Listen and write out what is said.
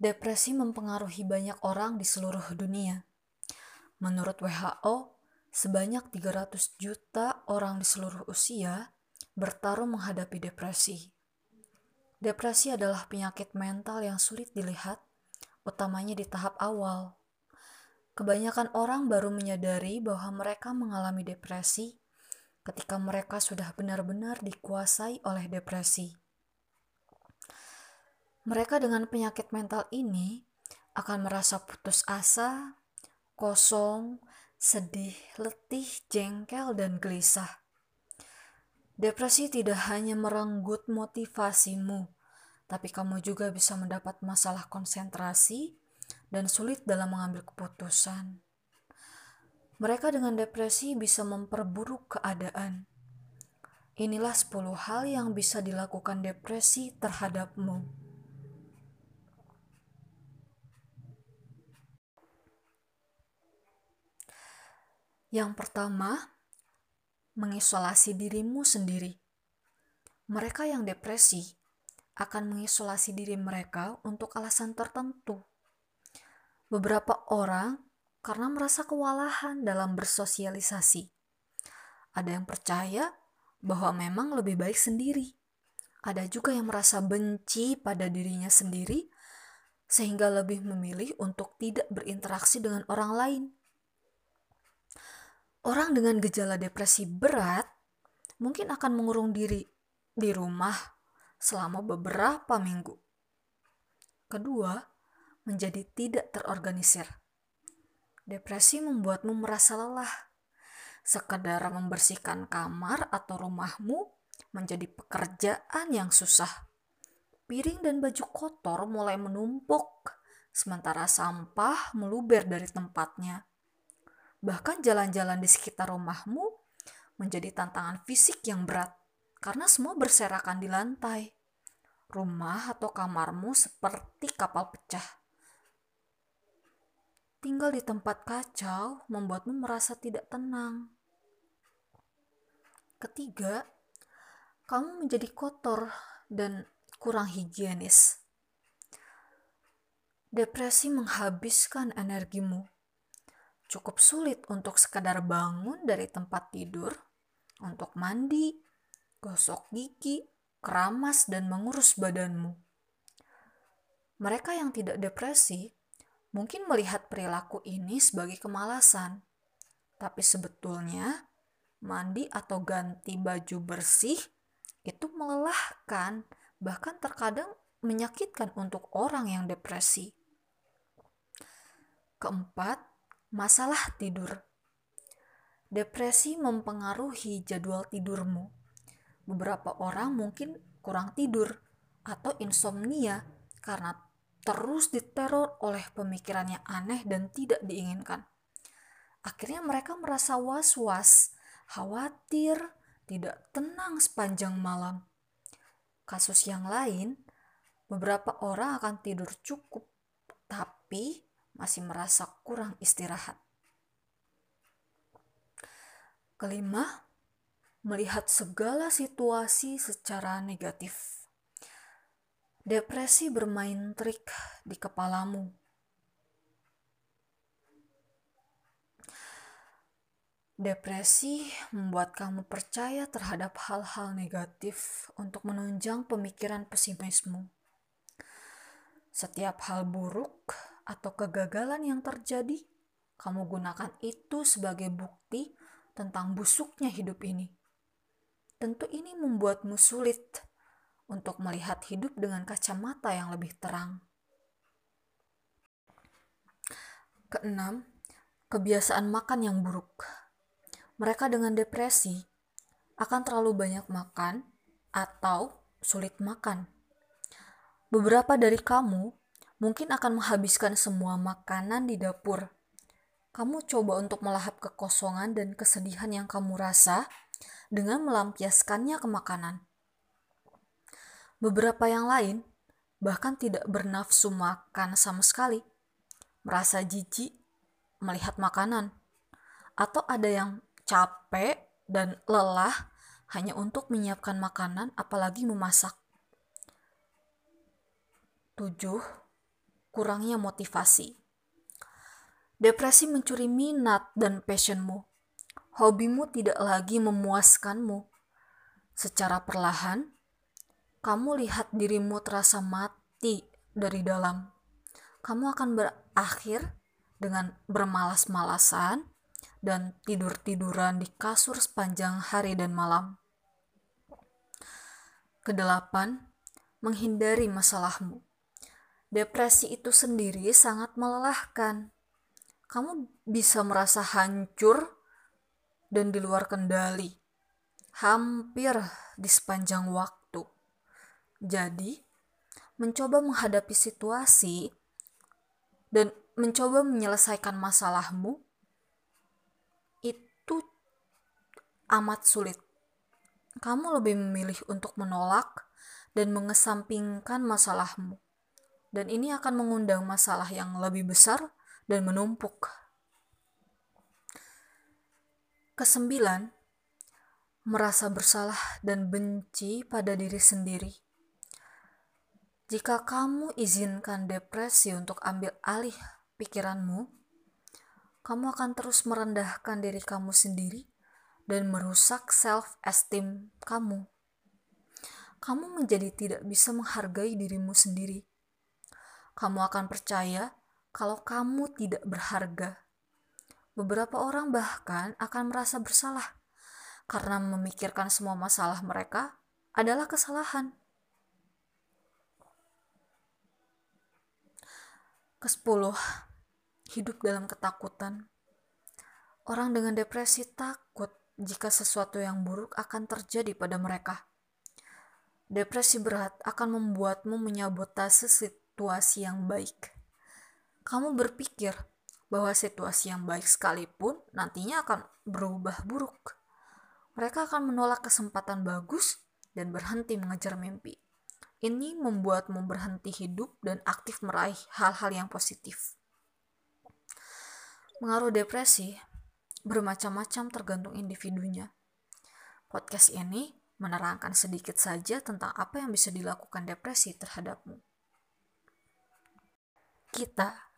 Depresi mempengaruhi banyak orang di seluruh dunia. Menurut WHO, sebanyak 300 juta orang di seluruh usia bertarung menghadapi depresi. Depresi adalah penyakit mental yang sulit dilihat, utamanya di tahap awal. Kebanyakan orang baru menyadari bahwa mereka mengalami depresi ketika mereka sudah benar-benar dikuasai oleh depresi. Mereka dengan penyakit mental ini akan merasa putus asa, kosong, sedih, letih, jengkel, dan gelisah. Depresi tidak hanya merenggut motivasimu, tapi kamu juga bisa mendapat masalah konsentrasi dan sulit dalam mengambil keputusan. Mereka dengan depresi bisa memperburuk keadaan. Inilah 10 hal yang bisa dilakukan depresi terhadapmu. Yang pertama, mengisolasi dirimu sendiri. Mereka yang depresi akan mengisolasi diri mereka untuk alasan tertentu. Beberapa orang karena merasa kewalahan dalam bersosialisasi. Ada yang percaya bahwa memang lebih baik sendiri. Ada juga yang merasa benci pada dirinya sendiri, sehingga lebih memilih untuk tidak berinteraksi dengan orang lain. Orang dengan gejala depresi berat mungkin akan mengurung diri di rumah selama beberapa minggu. Kedua, menjadi tidak terorganisir. Depresi membuatmu merasa lelah. Sekedar membersihkan kamar atau rumahmu menjadi pekerjaan yang susah. Piring dan baju kotor mulai menumpuk, sementara sampah meluber dari tempatnya Bahkan jalan-jalan di sekitar rumahmu menjadi tantangan fisik yang berat karena semua berserakan di lantai. Rumah atau kamarmu seperti kapal pecah. Tinggal di tempat kacau membuatmu merasa tidak tenang. Ketiga, kamu menjadi kotor dan kurang higienis. Depresi menghabiskan energimu cukup sulit untuk sekadar bangun dari tempat tidur, untuk mandi, gosok gigi, keramas, dan mengurus badanmu. Mereka yang tidak depresi mungkin melihat perilaku ini sebagai kemalasan, tapi sebetulnya mandi atau ganti baju bersih itu melelahkan, bahkan terkadang menyakitkan untuk orang yang depresi. Keempat, Masalah tidur. Depresi mempengaruhi jadwal tidurmu. Beberapa orang mungkin kurang tidur atau insomnia karena terus diteror oleh pemikirannya aneh dan tidak diinginkan. Akhirnya mereka merasa was-was, khawatir, tidak tenang sepanjang malam. Kasus yang lain, beberapa orang akan tidur cukup, tapi masih merasa kurang istirahat. Kelima, melihat segala situasi secara negatif. Depresi bermain trik di kepalamu. Depresi membuat kamu percaya terhadap hal-hal negatif untuk menunjang pemikiran pesimismu. Setiap hal buruk atau kegagalan yang terjadi, kamu gunakan itu sebagai bukti tentang busuknya hidup ini. Tentu ini membuatmu sulit untuk melihat hidup dengan kacamata yang lebih terang. Keenam, kebiasaan makan yang buruk. Mereka dengan depresi akan terlalu banyak makan atau sulit makan. Beberapa dari kamu mungkin akan menghabiskan semua makanan di dapur. Kamu coba untuk melahap kekosongan dan kesedihan yang kamu rasa dengan melampiaskannya ke makanan. Beberapa yang lain bahkan tidak bernafsu makan sama sekali, merasa jijik melihat makanan, atau ada yang capek dan lelah hanya untuk menyiapkan makanan, apalagi memasak. 7 kurangnya motivasi. Depresi mencuri minat dan passionmu. Hobimu tidak lagi memuaskanmu. Secara perlahan, kamu lihat dirimu terasa mati dari dalam. Kamu akan berakhir dengan bermalas-malasan dan tidur-tiduran di kasur sepanjang hari dan malam. Kedelapan, menghindari masalahmu. Depresi itu sendiri sangat melelahkan. Kamu bisa merasa hancur dan di luar kendali, hampir di sepanjang waktu. Jadi, mencoba menghadapi situasi dan mencoba menyelesaikan masalahmu itu amat sulit kamu lebih memilih untuk menolak dan mengesampingkan masalahmu. Dan ini akan mengundang masalah yang lebih besar dan menumpuk. Kesembilan, merasa bersalah dan benci pada diri sendiri. Jika kamu izinkan depresi untuk ambil alih pikiranmu, kamu akan terus merendahkan diri kamu sendiri dan merusak self-esteem kamu. Kamu menjadi tidak bisa menghargai dirimu sendiri. Kamu akan percaya kalau kamu tidak berharga. Beberapa orang bahkan akan merasa bersalah karena memikirkan semua masalah mereka adalah kesalahan. Kesepuluh, hidup dalam ketakutan. Orang dengan depresi takut jika sesuatu yang buruk akan terjadi pada mereka. Depresi berat akan membuatmu menyabotase situasi yang baik. Kamu berpikir bahwa situasi yang baik sekalipun nantinya akan berubah buruk. Mereka akan menolak kesempatan bagus dan berhenti mengejar mimpi. Ini membuatmu berhenti hidup dan aktif meraih hal-hal yang positif. Pengaruh depresi bermacam-macam tergantung individunya. Podcast ini menerangkan sedikit saja tentang apa yang bisa dilakukan depresi terhadapmu. Kita